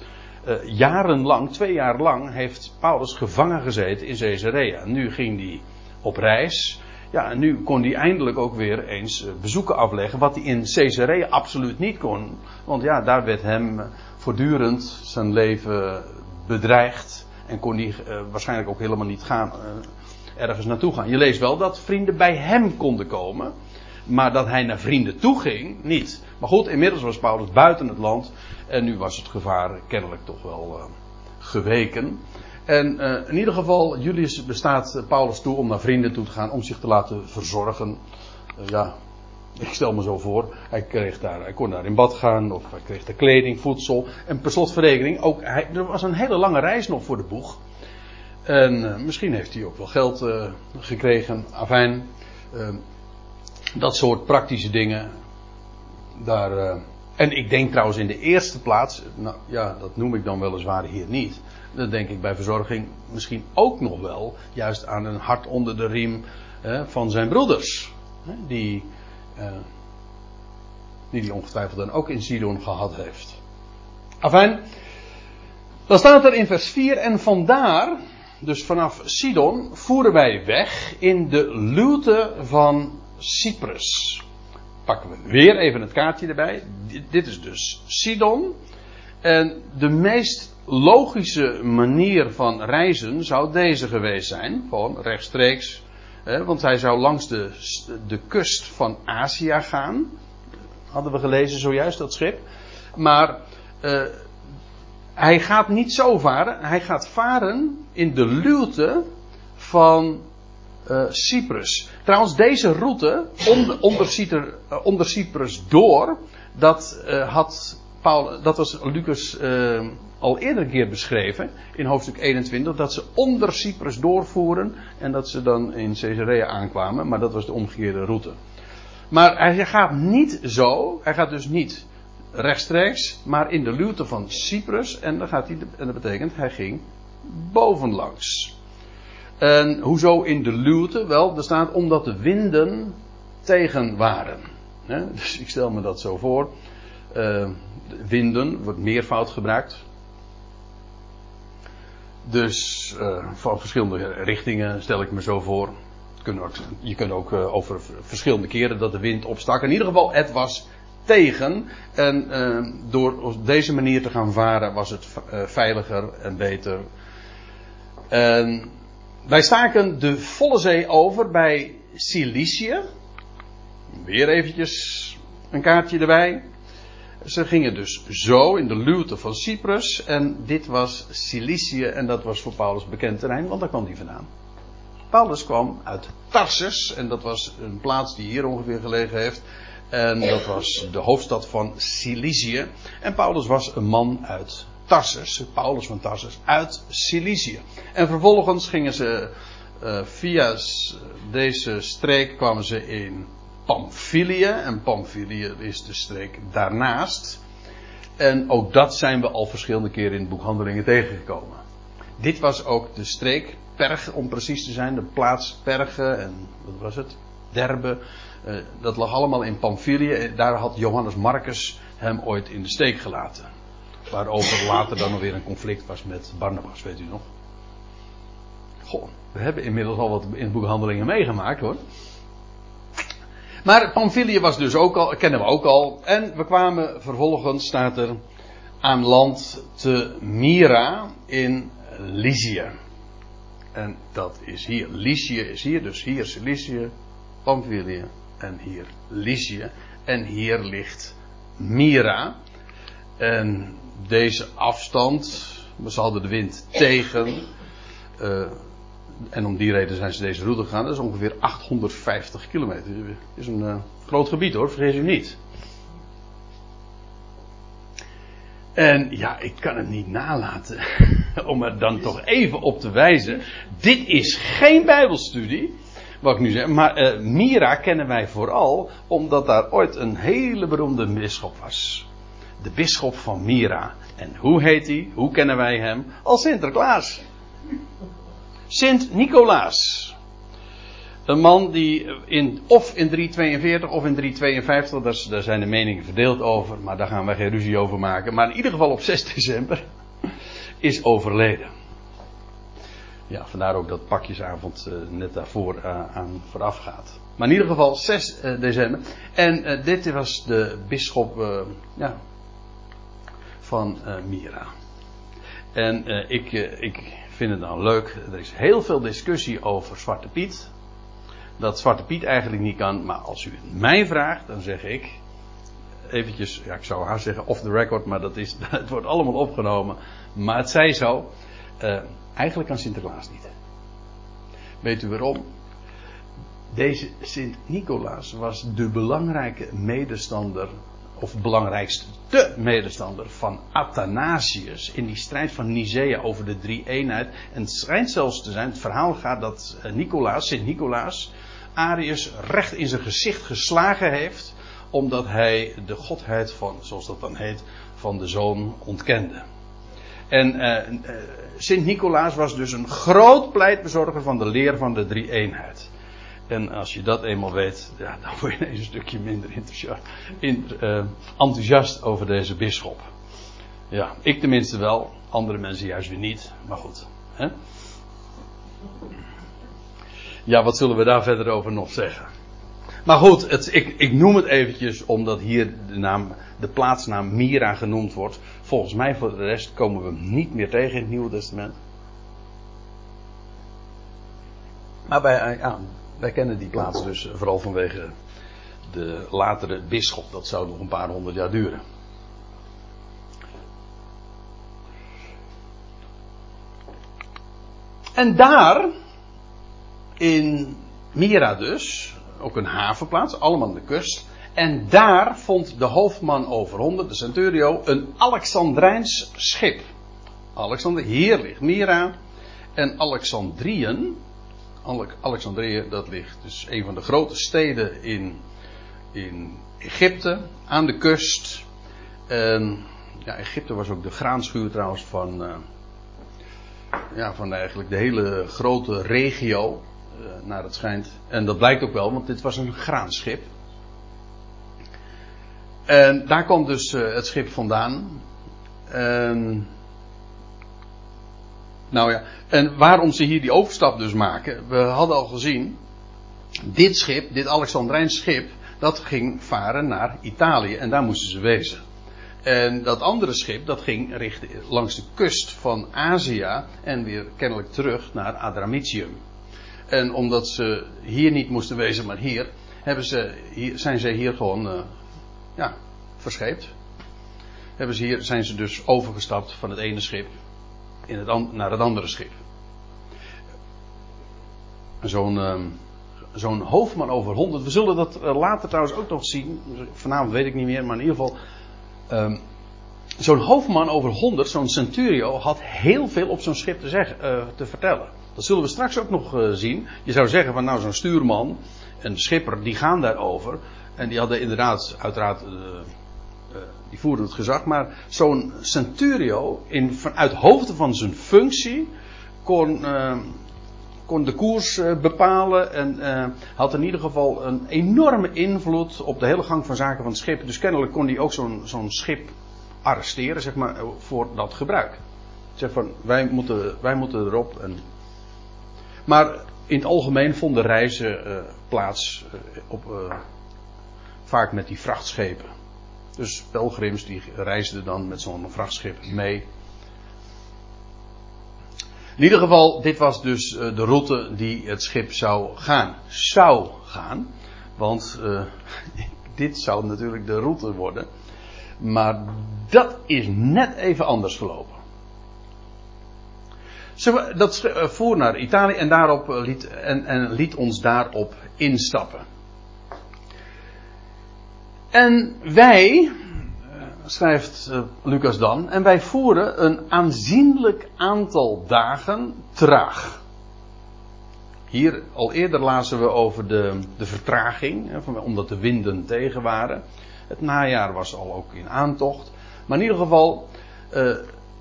Uh, jarenlang, twee jaar lang, heeft Paulus gevangen gezeten in Caesarea. Nu ging hij op reis. Ja, en nu kon hij eindelijk ook weer eens eh, bezoeken afleggen. Wat hij in Caesarea absoluut niet kon. Want ja, daar werd hem voortdurend zijn leven bedreigd. En kon hij waarschijnlijk ook helemaal niet gaan, ergens naartoe gaan. Je leest wel dat vrienden bij hem konden komen. Maar dat hij naar vrienden toe ging, niet. Maar goed, inmiddels was Paulus buiten het land. En nu was het gevaar kennelijk toch wel uh, geweken. En uh, in ieder geval, Julius bestaat Paulus toe om naar vrienden toe te gaan. Om zich te laten verzorgen. Ja, ik stel me zo voor. Hij, kreeg daar, hij kon daar in bad gaan. Of hij kreeg de kleding, voedsel. En per slotverrekening, ook, hij, er was een hele lange reis nog voor de boeg. En misschien heeft hij ook wel geld gekregen. Afijn. dat soort praktische dingen daar, en ik denk trouwens in de eerste plaats, nou ja, dat noem ik dan weliswaar hier niet. Dan denk ik bij verzorging misschien ook nog wel juist aan een hart onder de riem van zijn broeders. die, die die ongetwijfeld dan ook in Sidon gehad heeft. Afijn, dan staat er in vers 4 en vandaar, dus vanaf Sidon, voeren wij weg in de luwte van Cyprus pakken we weer even het kaartje erbij. Dit is dus Sidon. En de meest logische manier van reizen zou deze geweest zijn. Gewoon rechtstreeks. Want hij zou langs de, de kust van Azië gaan. Hadden we gelezen zojuist, dat schip. Maar uh, hij gaat niet zo varen. Hij gaat varen in de luwte van uh, Cyprus. Trouwens, deze route onder, Cyper, uh, onder Cyprus door, dat, uh, had Paul, dat was Lucas al eerder een keer beschreven in hoofdstuk 21, dat ze onder Cyprus doorvoeren en dat ze dan in Caesarea aankwamen, maar dat was de omgekeerde route. Maar hij gaat niet zo, hij gaat dus niet rechtstreeks, maar in de luwte van Cyprus en, dan gaat hij, en dat betekent hij ging bovenlangs. En hoezo in de luwte? Wel, er staat omdat de winden tegen waren. Dus ik stel me dat zo voor. Uh, winden wordt meervoud gebruikt. Dus uh, van verschillende richtingen stel ik me zo voor. Je kunt ook uh, over verschillende keren dat de wind opstak. In ieder geval, het was tegen. En door op deze manier te gaan varen was het veiliger en beter. En wij staken de volle zee over bij Cilicië. Weer eventjes een kaartje erbij. Ze gingen dus zo in de luwte van Cyprus. En dit was Cilicië en dat was voor Paulus bekend terrein, want daar kwam hij vandaan. Paulus kwam uit Tarsus en dat was een plaats die hier ongeveer gelegen heeft. En dat was de hoofdstad van Cilicië. En Paulus was een man uit Tarsus, Paulus van Tarsus, uit Cilicië. En vervolgens gingen ze uh, via deze streek kwamen ze in Pamphylië. En Pamphylië is de streek daarnaast. En ook dat zijn we al verschillende keren in het boek Handelingen tegengekomen. Dit was ook de streek, Perg om precies te zijn, de plaats Perge en wat was het? Derbe. Uh, dat lag allemaal in Pamphylië. Daar had Johannes Marcus hem ooit in de steek gelaten. Waarover later dan weer een conflict was met Barnabas, weet u nog? Goh, we hebben inmiddels al wat in meegemaakt hoor. Maar Pamphylië was dus ook al, kennen we ook al. En we kwamen vervolgens, staat er, aan land te Mira in Lycië. En dat is hier. Lycië is hier, dus hier is Lycië, Pamphylië en hier Lycië. En hier ligt Mira. En deze afstand, ze hadden de wind tegen. Uh, en om die reden zijn ze deze route gegaan. Dat is ongeveer 850 kilometer. Is een uh, groot gebied hoor, vergeet u niet. En ja, ik kan het niet nalaten om er dan toch even op te wijzen. Dit is geen Bijbelstudie. Wat ik nu zeg. Maar uh, Mira kennen wij vooral omdat daar ooit een hele beroemde bisschop was. De bisschop van Mira. En hoe heet hij? Hoe kennen wij hem? Als Sinterklaas. Sint Nicolaas. Een man die in, of in 342 of in 352, daar, daar zijn de meningen verdeeld over, maar daar gaan wij geen ruzie over maken. Maar in ieder geval op 6 december is overleden. Ja, vandaar ook dat pakjesavond uh, net daarvoor uh, aan vooraf gaat. Maar in ieder geval 6 uh, december. En dit was de bisschop ja, van Mira. En ik, ik vind het dan leuk. Er is heel veel discussie over Zwarte Piet dat Zwarte Piet eigenlijk niet kan. Maar als u het mij vraagt, dan zeg ik. Eventjes, ja, ik zou haar zeggen off the record, maar dat is, het wordt allemaal opgenomen. Maar het zij zo. Uh, eigenlijk kan Sinterklaas niet. Weet u waarom? Deze Sint-Nicolaas was de belangrijke medestander, of belangrijkste de medestander van Athanasius in die strijd van Nicea over de drie eenheid. En het schijnt zelfs te zijn, het verhaal gaat dat eh, Nicolaas, Sint-Nicolaas, Arius recht in zijn gezicht geslagen heeft, omdat hij de godheid van, zoals dat dan heet, van de zoon ontkende. En uh, Sint-Nicolaas was dus een groot pleitbezorger van de leer van de drie-eenheid. En als je dat eenmaal weet, ja, dan word je ineens een stukje minder uh, enthousiast over deze bisschop. Ja, ik tenminste wel, andere mensen juist weer niet, maar goed. Hè? Ja, wat zullen we daar verder over nog zeggen? Maar goed, het, ik, ik, noem het eventjes omdat hier de, naam, de plaatsnaam Mira genoemd wordt. Volgens mij voor de rest komen we niet meer tegen in het Nieuwe Testament. Maar wij, ja, wij kennen die plaats dus vooral vanwege de latere bisschop. Dat zou nog een paar honderd jaar duren. En daar in Mira dus, ook een havenplaats, allemaal aan de kust. En daar vond de hoofdman over honderd, de centurio, een Alexandrijns schip. Alexander, hier ligt Mira. En Alexandriën, Alexandrië, dat ligt dus een van de grote steden in, in Egypte, aan de kust. Ja, Egypte was ook de graanschuur trouwens van, uh, ja, van eigenlijk de hele grote regio. Eh, naar het schijnt. En dat blijkt ook wel, want dit was een graanschip. En daar kwam dus uh, het schip vandaan. Nou ja, en waarom ze hier die overstap dus maken. We hadden al gezien. Dit schip, dit Alexandrijns schip. Dat ging varen naar Italië. En daar moesten ze wezen. En dat andere schip, dat ging richting, langs de kust van Azië. En weer kennelijk terug naar Adramitium. En omdat ze hier niet moesten wezen, maar hier, hebben ze, hier zijn ze hier gewoon uh, ja, verscheept. Hebben ze hier, zijn ze dus overgestapt van het ene schip in het naar het andere schip. Zo'n zo'n hoofdman over honderd. We zullen dat uh, later trouwens ook nog zien. Vanavond weet ik niet meer, maar in ieder geval. Um, zo'n hoofdman over honderd, zo'n centurio, had heel veel op zo'n schip te, zeggen, uh, te vertellen. Dat zullen we straks ook nog uh, zien. Je zou zeggen van nou zo'n stuurman en schipper die gaan daarover. En die hadden inderdaad, uiteraard, uh, uh, die voerden het gezag. Maar zo'n centurio, in, vanuit hoofde van zijn functie, kon, kon de koers bepalen. En had in ieder geval een enorme invloed op de hele gang van zaken van het schip. Dus kennelijk kon hij ook zo'n zo'n schip arresteren, zeg maar, voor dat gebruik. Zeg van, wij moeten, wij moeten erop en maar in het algemeen vonden reizen uh, plaats uh, op, uh, vaak met die vrachtschepen. Dus pelgrims die reisden dan met zo'n vrachtschip mee. In ieder geval, dit was dus de route die het schip zou gaan. Zou gaan. Want dit zou natuurlijk de route worden. Maar dat is net even anders gelopen. Dat eh, voer naar Italië en, daarop eh, liet, en, en liet ons daarop instappen. En wij, eh, schrijft Lucas dan, en wij voeren een aanzienlijk aantal dagen traag. Hier al eerder lazen we over de, de vertraging, omdat de winden tegen waren. Het najaar was al ook in aantocht. Maar in ieder geval,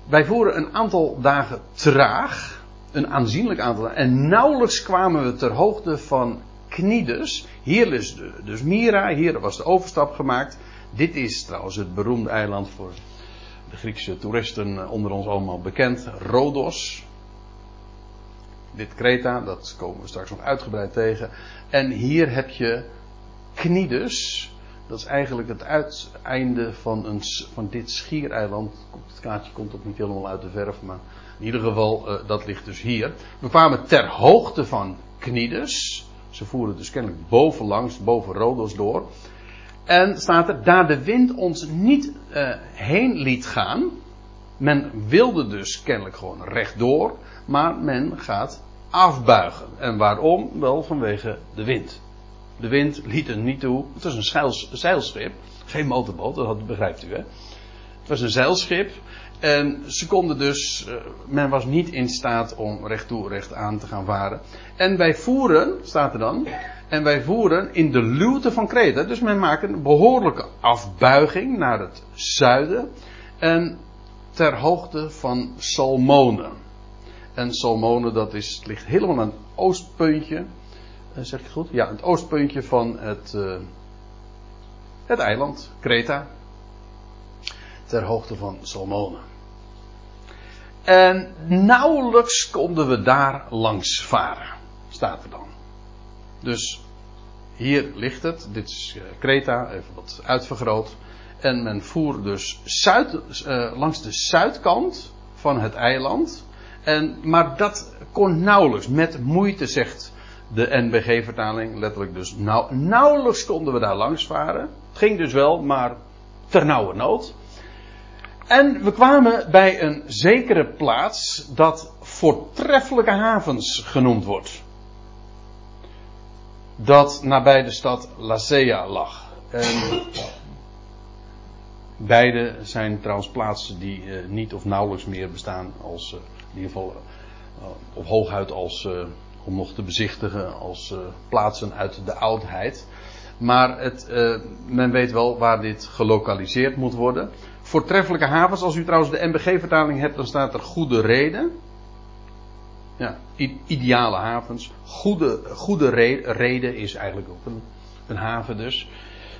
wij voeren een aantal dagen traag. Een aanzienlijk aantal dagen. En nauwelijks kwamen we ter hoogte van Knides. Hier is dus Mira, hier was de overstap gemaakt. Dit is trouwens het beroemde eiland voor de Griekse toeristen onder ons allemaal bekend. Rodos. Dit Kreta, dat komen we straks nog uitgebreid tegen. En hier heb je Knides. Dat is eigenlijk het uiteinde van, van dit schiereiland. Het kaartje komt ook niet helemaal uit de verf, maar in ieder geval, uh, dat ligt dus hier. We kwamen ter hoogte van Knides. Ze voeren dus kennelijk bovenlangs, boven Rodos door. En staat er, daar de wind ons niet uh, heen liet gaan. Men wilde dus kennelijk gewoon rechtdoor, maar men gaat afbuigen. En waarom? Wel vanwege de wind. De wind liet het niet toe. Het was een zeils, zeilschip. Geen motorboot, dat begrijpt u hè. Het was een zeilschip. En ze konden dus, uh, men was niet in staat om recht toe, recht aan te gaan varen. En wij voeren, staat er dan, en wij voeren in de luwte van Kreta. Dus men maakt een behoorlijke afbuiging naar het zuiden. En ter hoogte van Salmone. En Salmone, dat is, ligt helemaal aan het oostpuntje. Uh, zeg ik goed? Ja, het oostpuntje van het, uh, het eiland, Kreta. Ter hoogte van Salmone. En nauwelijks konden we daar langs varen. Staat er dan. Dus hier ligt het. Dit is Kreta, even wat uitvergroot. En men voer dus zuid, langs de zuidkant van het eiland. En, maar dat kon nauwelijks, met moeite zegt de NBG-vertaling, letterlijk dus nauw, nauwelijks konden we daar langs varen. Het ging dus wel, maar ter nauwe nood. En we kwamen bij een zekere plaats dat voortreffelijke havens genoemd wordt. Dat nabij de stad Lasea lag. En beide zijn trouwens plaatsen die uh, niet of nauwelijks meer bestaan als, uh, in ieder geval uh, op hooguit als, om nog te bezichtigen als plaatsen uit de oudheid. Maar het, men weet wel waar dit gelokaliseerd moet worden voortreffelijke havens. Als u trouwens de MBG-vertaling hebt, dan staat er goede reden. Ja, ideale havens. Goede, goede reden, reden is eigenlijk ook een, een haven dus.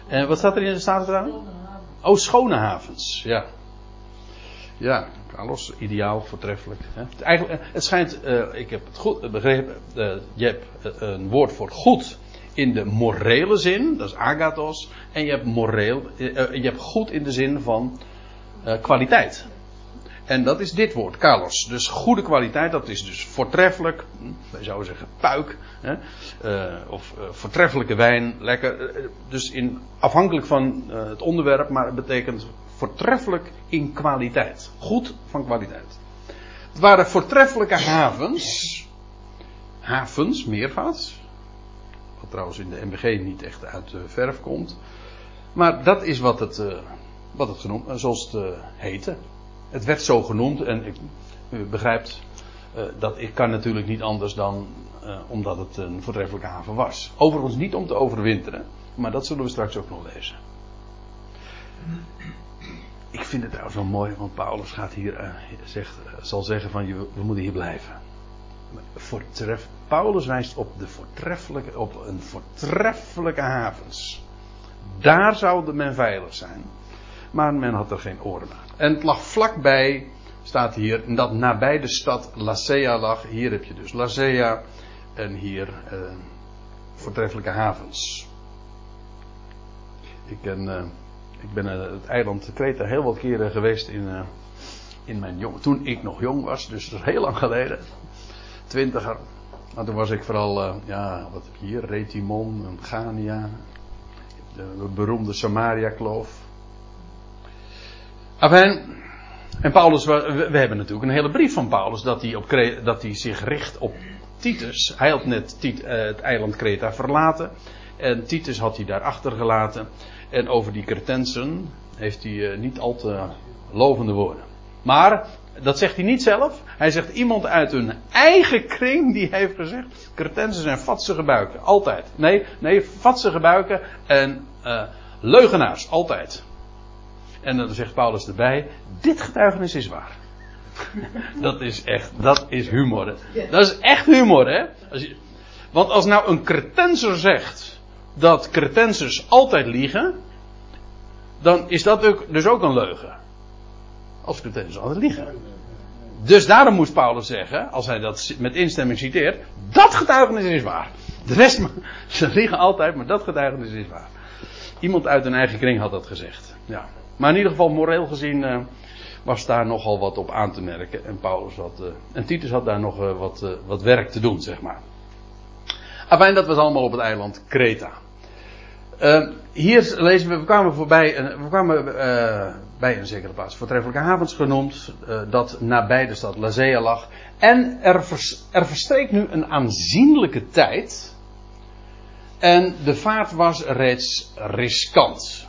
En wat staat er in de Statenvertaling? Oh, schone havens. Ja. Ja, Carlos, ideaal, voortreffelijk. Hè? Het, eigenlijk, het schijnt, uh, ik heb het goed begrepen, uh, je hebt een woord voor goed in de morele zin, dat is agathos, en je hebt moreel, je hebt goed in de zin van kwaliteit. En dat is dit woord, kalos. Dus goede kwaliteit, dat is dus voortreffelijk. Hm, wij zouden zeggen puik. Hè, of voortreffelijke wijn, lekker. dus in, afhankelijk van het onderwerp, maar het betekent voortreffelijk in kwaliteit. Goed van kwaliteit. Het waren voortreffelijke havens. Havens, meervoud. Wat trouwens in de MBG niet echt uit de verf komt. Maar dat is wat het, wat het genoemd, eh, zoals het uh, heette. Het werd zo genoemd en ik, u begrijpt dat ik kan natuurlijk niet anders dan omdat het een voortreffelijke haven was. Overigens niet om te overwinteren, maar dat zullen we straks ook nog lezen. Ik vind het trouwens wel mooi, want Paulus gaat hier, zegt, zal zeggen van we moeten hier blijven. Voortref, Paulus wijst op, de voortreffelijke, op een voortreffelijke havens. Daar zou men veilig zijn maar men had er geen oren naar. En het lag vlakbij, staat hier, dat nabij de stad Lasea lag. Hier heb je dus Lasea en hier uh, voortreffelijke havens. Ik uh, ik ben het eiland Kreta heel wat keren geweest in, in mijn jong, toen ik nog jong was, dus dat is heel lang geleden. Twintiger. Maar toen was ik vooral, ja, wat heb je hier? Retimon Gania. De beroemde Samaria-kloof. Enfin, en Paulus, we, hebben natuurlijk een hele brief van Paulus dat hij, op, dat hij zich richt op Titus. Hij had net uh, het eiland Kreta verlaten. En Titus had hij daar achtergelaten. En over die Cretensen heeft hij uh, niet al te lovende woorden. Maar Dat zegt hij niet zelf. Hij zegt iemand uit hun eigen kring die heeft gezegd: Cretensen zijn vatsige buiken. Altijd. Nee, nee, vatsige buiken en uh, leugenaars. Altijd. En dan zegt Paulus erbij: Dit getuigenis is waar. dat is echt, dat is humor. Dat is echt humor, hè? Als want als nou een cretenser zegt dat cretensers altijd liegen, dan is dat dus ook een leugen. Als cretensers altijd liegen. Dus daarom moest Paulus zeggen, als hij dat met instemming citeert, dat getuigenis is waar. De rest, ze liegen altijd, maar dat getuigenis is waar. Iemand uit hun eigen kring had dat gezegd. Ja. Maar in ieder geval, moreel gezien, uh, was daar nogal wat op aan te merken. En Paulus had, uh, en Titus had daar nog uh, wat, wat werk te doen, zeg maar. Afijn, dat was allemaal op het eiland Kreta. Uh, hier lezen we, we kwamen voorbij, we kwamen uh, bij een zekere plaats, voortreffelijke havens genoemd, uh, dat nabij de stad Lazea lag. En er, vers, er verstreek nu een aanzienlijke tijd. En de vaart was reeds riskant.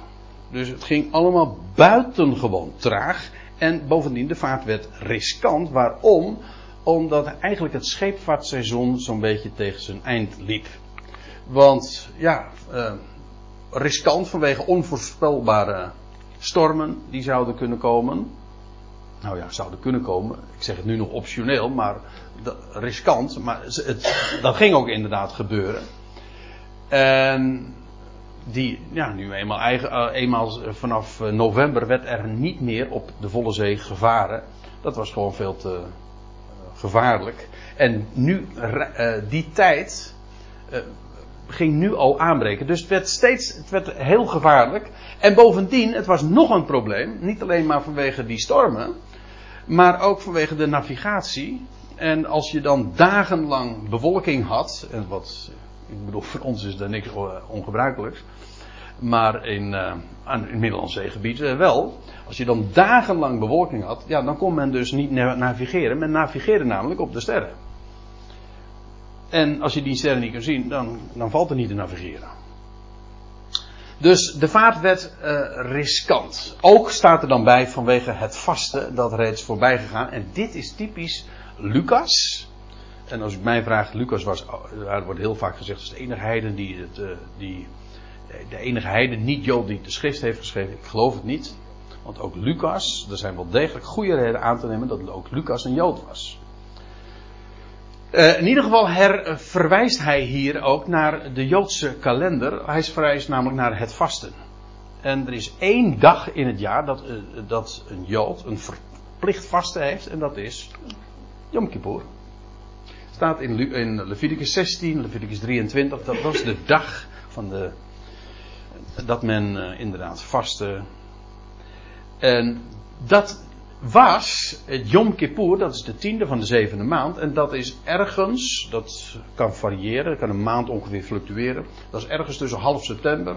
Dus het ging allemaal buitengewoon traag. En bovendien, de vaart werd riskant. Waarom? Omdat eigenlijk het scheepvaartseizoen zo'n beetje tegen zijn eind liep. Want ja, uh, riskant vanwege onvoorspelbare stormen die zouden kunnen komen. Nou ja, zouden kunnen komen. Ik zeg het nu nog optioneel, maar riskant. Maar het, dat ging ook inderdaad gebeuren. En die, ja, nu eenmaal, eigen, uh, eenmaal vanaf november werd er niet meer op de volle zee gevaren. Dat was gewoon veel te uh, gevaarlijk. En nu, die tijd ging nu al aanbreken. Dus het werd steeds, het werd heel gevaarlijk. En bovendien, het was nog een probleem. Niet alleen maar vanwege die stormen, maar ook vanwege de navigatie. En als je dan dagenlang bewolking had, en wat, ik bedoel, voor ons is er niks ongebruikelijks. Maar in, uh, in het Middellandse uh, wel. Als je dan dagenlang bewolking had, ja, dan kon men dus niet navigeren. Men navigeerde namelijk op de sterren. En als je die sterren niet kunt zien, dan, dan valt er niet te navigeren. Dus de vaart werd uh, riskant. Ook staat er dan bij vanwege het vasten dat reeds voorbij gegaan. En dit is typisch Lucas. En als ik mij vraag, Lucas was, er wordt heel vaak gezegd, is de enige heiden die het, uh, die, de enige heiden, niet Jood, die de schrift heeft geschreven. Ik geloof het niet. Want ook Lucas, er zijn wel degelijk goede redenen aan te nemen dat ook Lucas een Jood was. Uh, in ieder geval verwijst hij hier ook naar de Joodse kalender. Hij verwijst namelijk naar het vasten. En er is één dag in het jaar dat, uh, dat een Jood een verplicht vasten heeft. En dat is Yom Kippur. Staat in, in Leviticus 16, Leviticus 23. Dat was de dag van de, dat men uh, inderdaad vastte. En dat was het Yom Kippur, dat is de tiende van de zevende maand. En dat is ergens, dat kan variëren, dat kan een maand ongeveer fluctueren. Dat is ergens tussen half september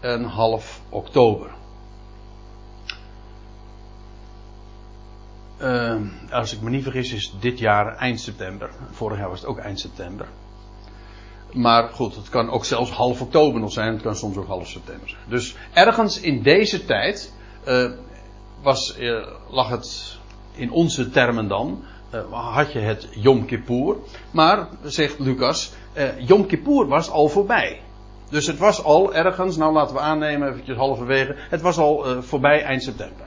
en half oktober. Uh, als ik me niet vergis is dit jaar eind september. Vorig jaar was het ook eind september. Maar goed, het kan ook zelfs half oktober nog zijn. Het kan soms ook half september zijn. Dus ergens in deze tijd uh, was, uh, lag het in onze termen dan, uh, had je het Yom Kippur. Maar, zegt Lucas, uh, Yom Kippur was al voorbij. Dus het was al ergens, nou laten we aannemen, eventjes halverwege, het was al voorbij eind september.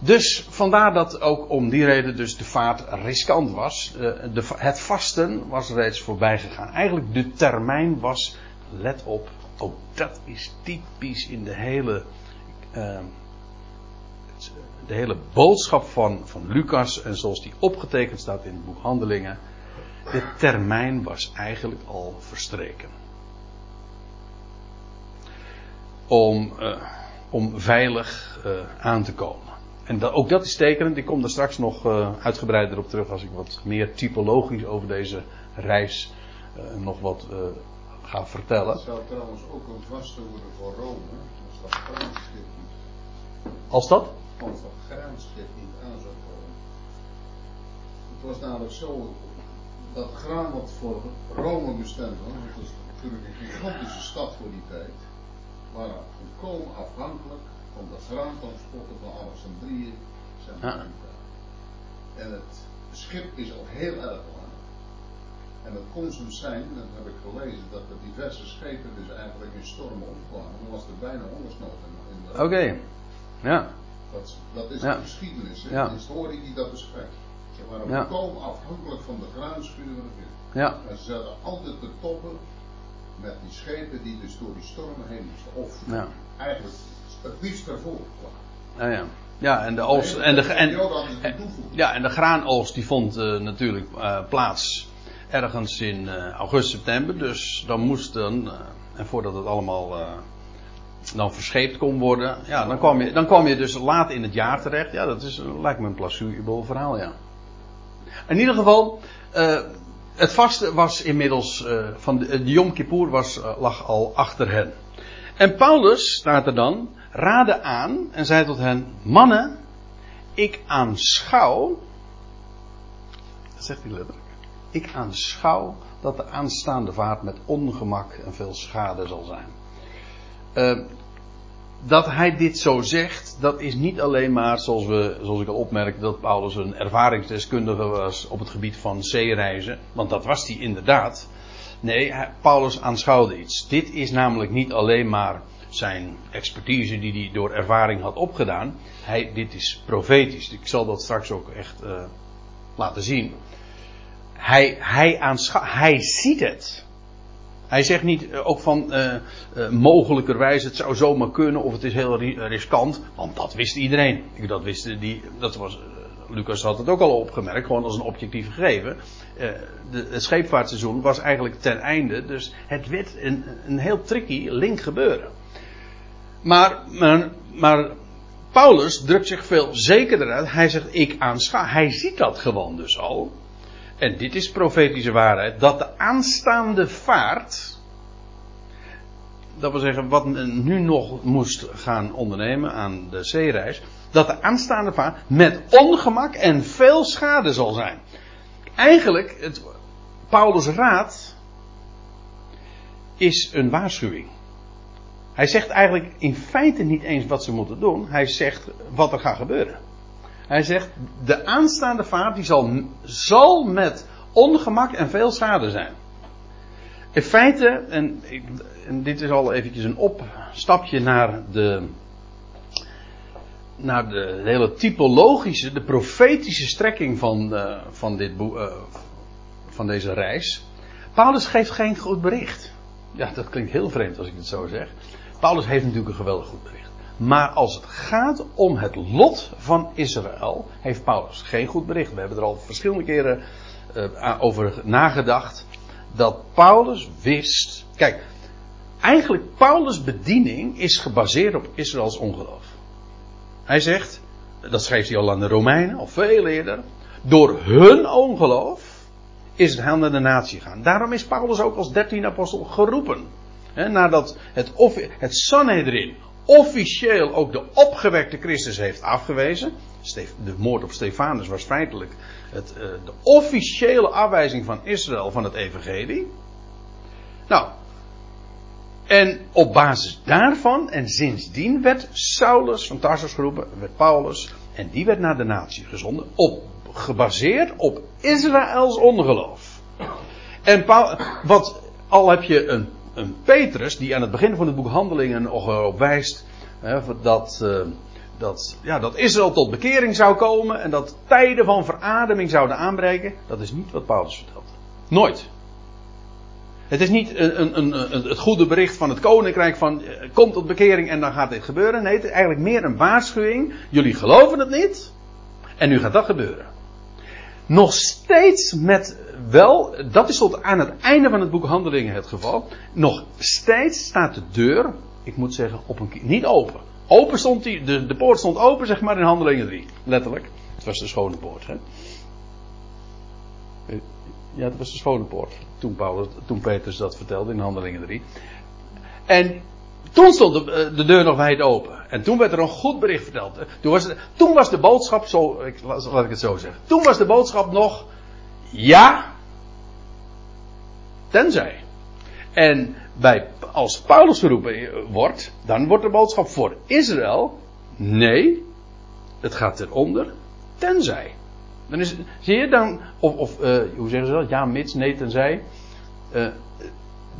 Dus vandaar dat ook om die reden dus de vaart riskant was. De, het vasten was reeds voorbij gegaan. Eigenlijk de termijn was, let op, ook dat is typisch in de hele de hele boodschap van, van Lucas en zoals die opgetekend staat in het boek Handelingen. De termijn was eigenlijk al verstreken. Om, uh, om veilig uh, aan te komen. En dat, ook dat is tekenend. Ik kom daar straks nog uh, uitgebreider op terug als ik wat meer typologisch over deze reis nog wat ga vertellen. Het zou trouwens ook een vaste worden voor Rome. Als dat. Als dat? Dat graanschip niet aan zou komen. Het was namelijk zo dat graan wat voor Rome bestemd was, dat is natuurlijk een gigantische stad voor die tijd, waren volkomen afhankelijk van de graantransporten van Alexandrië. Ja. En het schip is al heel erg lang. En het kon soms zijn, dat heb ik gelezen, dat er diverse schepen dus eigenlijk in stormen omkwamen. Dan was er bijna hongersnood in, in de Oké. Ja. Dat, dat is Ja. de geschiedenis, hè, de historie die dat beschrijft. Ze waren volkomen afhankelijk van de graanschuren. Ja. En ze zaten altijd te toppen met die schepen die dus door die stormen heen moesten. Of eigenlijk het liefst ervoor kwamen. Ja, ja. Ja, en de oogst. En de, en, ja, en de graanoogst die vond eh, natuurlijk eh, plaats ergens in eh, augustus, september. Dus dan moest dan, eh, en voordat het allemaal dan verscheept kon worden, ja, dan kwam, je, dan kwam je dus laat in het jaar terecht. Ja, dat is, lijkt me een plausibel verhaal, ja. In ieder geval, eh, het vaste was inmiddels, eh, van de, de Yom Kippur was, eh, lag al achter hen. En Paulus staat er dan, raadde aan en zei tot hen, mannen, ik aanschouw, dat zegt hij letterlijk, ik aanschouw dat de aanstaande vaart met ongemak en veel schade zal zijn. Eh, dat hij dit zo zegt, dat is niet alleen maar, zoals, we, zoals ik al opmerkte, dat Paulus een ervaringsdeskundige was op het gebied van zeereizen. Want dat was hij inderdaad. Nee, Paulus aanschouwde iets. Dit is namelijk niet alleen maar zijn expertise die hij door ervaring had opgedaan. Hij, dit is profetisch. Ik zal dat straks ook echt eh, laten zien. Hij, hij, hij ziet het. Hij zegt niet eh, ook van eh, eh, mogelijkerwijs het zou zomaar kunnen of het is heel ri- riskant, want dat wist iedereen. Dat wist die, dat was, Lucas had het ook al opgemerkt, gewoon als een objectief gegeven. De, het scheepvaartseizoen was eigenlijk ten einde, dus het werd een, een heel tricky link gebeuren. Maar, maar, maar Paulus drukt zich veel zekerder uit. Hij zegt ik aanschouw. Hij ziet dat gewoon dus al. En dit is profetische waarheid, dat de aanstaande vaart, dat wil zeggen wat men nu nog moest gaan ondernemen aan de zeereis, dat de aanstaande vaart met ongemak en veel schade zal zijn. Eigenlijk, het, Paulus' raad is een waarschuwing. Hij zegt eigenlijk in feite niet eens wat ze moeten doen, hij zegt wat er gaat gebeuren. Hij zegt, de aanstaande vaart die zal, zal met ongemak en veel schade zijn. In feite, en, en dit is al eventjes een opstapje naar de, naar de hele typologische, de profetische strekking van, eh, van, dit boek, eh, van deze reis. Paulus geeft geen goed bericht. Ja, dat klinkt heel vreemd als ik het zo zeg. Paulus heeft natuurlijk een geweldig goed bericht. Maar als het gaat om het lot van Israël, heeft Paulus geen goed bericht. We hebben er al verschillende keren eh, over nagedacht. Dat Paulus wist. Kijk, eigenlijk Paulus' bediening is gebaseerd op Israëls ongeloof. Hij zegt, dat schreef hij al aan de Romeinen, of veel eerder. Door hun ongeloof is het heil naar de natie gaan. Daarom is Paulus ook als dertiende apostel geroepen. Nadat het, het Sanhedrin officieel ook de opgewekte Christus heeft afgewezen. De moord op Stefanus was feitelijk het, eh, de officiële afwijzing van Israël van het evangelie. Nou, en op basis daarvan, en sindsdien werd Saulus van Tarsus geroepen, werd Paulus, en die werd naar de natie gezonden, op, gebaseerd op Israëls ongeloof. En wat, al heb je een, een Petrus, die aan het begin van het boek Handelingen erop wijst, hè, dat, eh, dat, ja, dat Israël tot bekering zou komen en dat tijden van verademing zouden aanbreken, dat is niet wat Paulus vertelt. Nooit. Het is niet een, een, een, het goede bericht van het koninkrijk van eh, kom tot bekering en dan gaat dit gebeuren. Nee, het is eigenlijk meer een waarschuwing. Jullie geloven het niet en nu gaat dat gebeuren. Nog steeds met wel, dat is tot aan het einde van het boek Handelingen het geval. Nog steeds staat de deur, ik moet zeggen, op een, niet open. Open stond die, de, poort stond open, zeg maar in Handelingen 3. Letterlijk. Het was de schone poort. Hè? Ja, het was de schone poort. Toen, Paulus, toen Petrus dat vertelde in Handelingen 3. En toen stond de, eh, de deur nog wijd open. En toen werd er een goed bericht verteld. Toen was, toen was de boodschap zo, ik, laat ik het zo zeggen. Toen was de boodschap nog, ja, tenzij. En bij, als Paulus geroepen wordt, dan wordt de boodschap voor Israël, nee, het gaat ten onder, tenzij. Dan is, zie je dan, of, of uh, hoe zeggen ze dat? Ja, mits, nee, tenzij. Uh,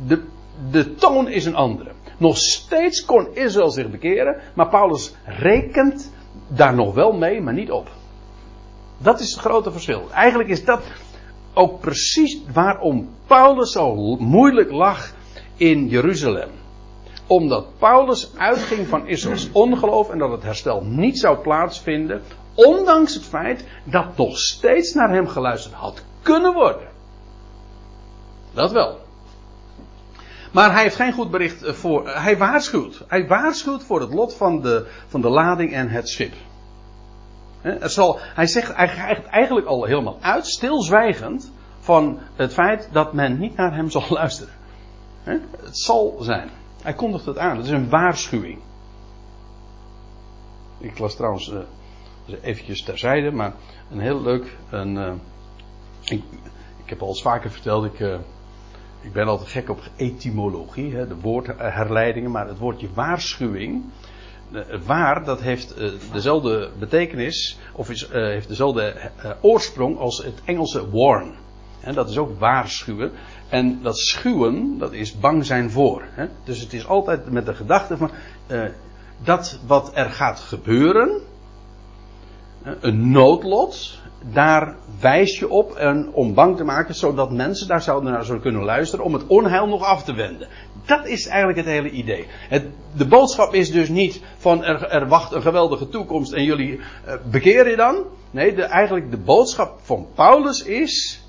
de, de toon is een andere. Nog steeds kon Israël zich bekeren, maar Paulus rekent daar nog wel mee, maar niet op. Dat is het grote verschil. Eigenlijk is dat ook precies waarom Paulus zo moeilijk lag in Jeruzalem. Omdat Paulus uitging van Israëls ongeloof en dat het herstel niet zou plaatsvinden, ondanks het feit dat nog steeds naar hem geluisterd had kunnen worden. Dat wel. Maar hij heeft geen goed bericht eh, voor. Hij waarschuwt. Hij waarschuwt voor het lot van de, van de lading en het schip. Zal, hij zegt eigenlijk al helemaal uit, stilzwijgend, van het feit dat men niet naar hem zal luisteren. Het zal zijn. Hij kondigt het aan. Het is een waarschuwing. Ik las trouwens uh, eventjes terzijde, maar een heel leuk. Een, ik, ik, heb al eens vaker verteld, ik, ik ben altijd gek op etymologie, hè, de woordherleidingen, maar het woordje waarschuwing het waar, dat heeft uh, dezelfde betekenis, of is, uh, heeft dezelfde oorsprong als het Engelse warn. En dat is ook waarschuwen. En dat schuwen, dat is bang zijn voor. Hè? Dus het is altijd met de gedachte van dat wat er gaat gebeuren, een noodlot, daar wijs je op en om bang te maken, zodat mensen daar zouden naar zouden kunnen luisteren om het onheil nog af te wenden. Dat is eigenlijk het hele idee. Het, de boodschap is dus niet van er, wacht een geweldige toekomst en jullie uh, bekeer je dan. Nee, de, eigenlijk de boodschap van Paulus is,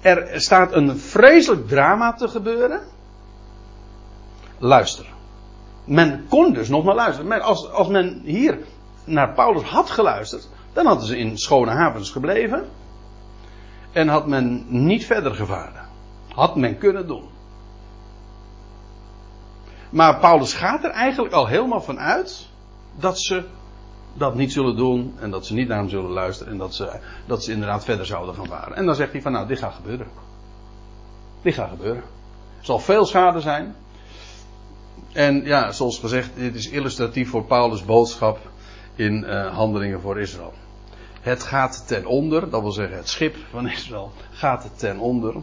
er staat een vreselijk drama te gebeuren. Luister. Men kon dus nog maar luisteren. Als, als men hier naar Paulus had geluisterd, dan hadden ze in schone havens gebleven. En had men niet verder gevaren. Had men kunnen doen. Maar Paulus gaat er eigenlijk al helemaal van uit dat ze dat niet zullen doen en dat ze niet naar hem zullen luisteren en dat ze, dat ze inderdaad verder zouden gaan varen. En dan zegt hij van nou, dit gaat gebeuren. Dit gaat gebeuren. Er zal veel schade zijn. En ja, zoals gezegd, dit is illustratief voor Paulus' boodschap in uh, handelingen voor Israël. Het gaat ten onder, dat wil zeggen het schip van Israël gaat ten onder,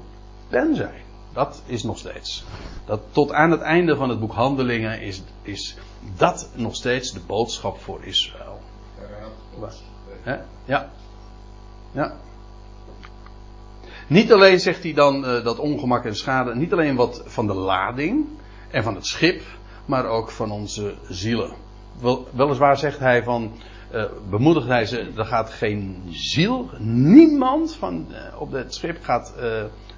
tenzij. Dat is nog steeds. Dat tot aan het einde van het boek Handelingen is, is dat nog steeds de boodschap voor Israël. Ja. Ja. Niet alleen zegt hij dan uh, dat ongemak en schade, niet alleen wat van de lading en van het schip, maar ook van onze zielen. Wel, weliswaar zegt hij van, uh, bemoedigt hij ze, er gaat geen ziel, niemand van, uh, op het schip gaat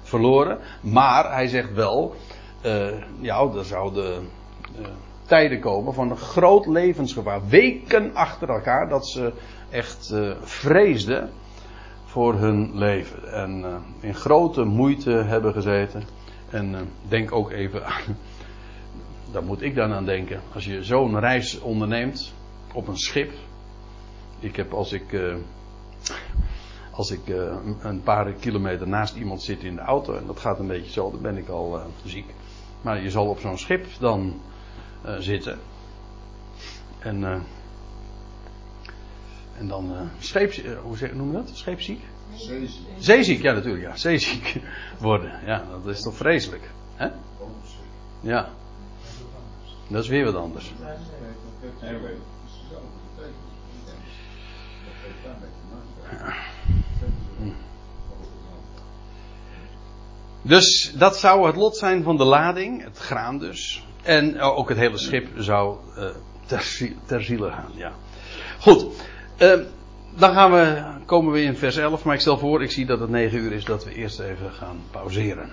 verloren. Maar hij zegt wel, ja, er zouden tijden komen van een groot levensgevaar. Weken achter elkaar dat ze echt vreesden voor hun leven. En in grote moeite hebben gezeten. En denk ook even aan daar moet ik dan aan denken. Als je zo'n reis onderneemt op een schip. Ik heb als ik. Uh, als ik uh, een paar kilometer naast iemand zit in de auto. En dat gaat een beetje zo, dan ben ik al uh, ziek. Maar je zal op zo'n schip dan zitten. En. en dan scheeps. hoe zeg, noem je dat? Scheepziek? Zeeziek. Zeeziek, ja natuurlijk, ja. Zeeziek worden. Ja, dat is toch vreselijk. Hè? Ja. Dat is weer wat anders. Dus dat zou het lot zijn van de lading, het graan dus. En ook het hele schip zou uh, ter, ter ziele gaan, ja. Goed, uh, dan gaan we, komen we in vers 11, maar ik stel voor, ik zie dat het 9 uur is, dat we eerst even gaan pauzeren.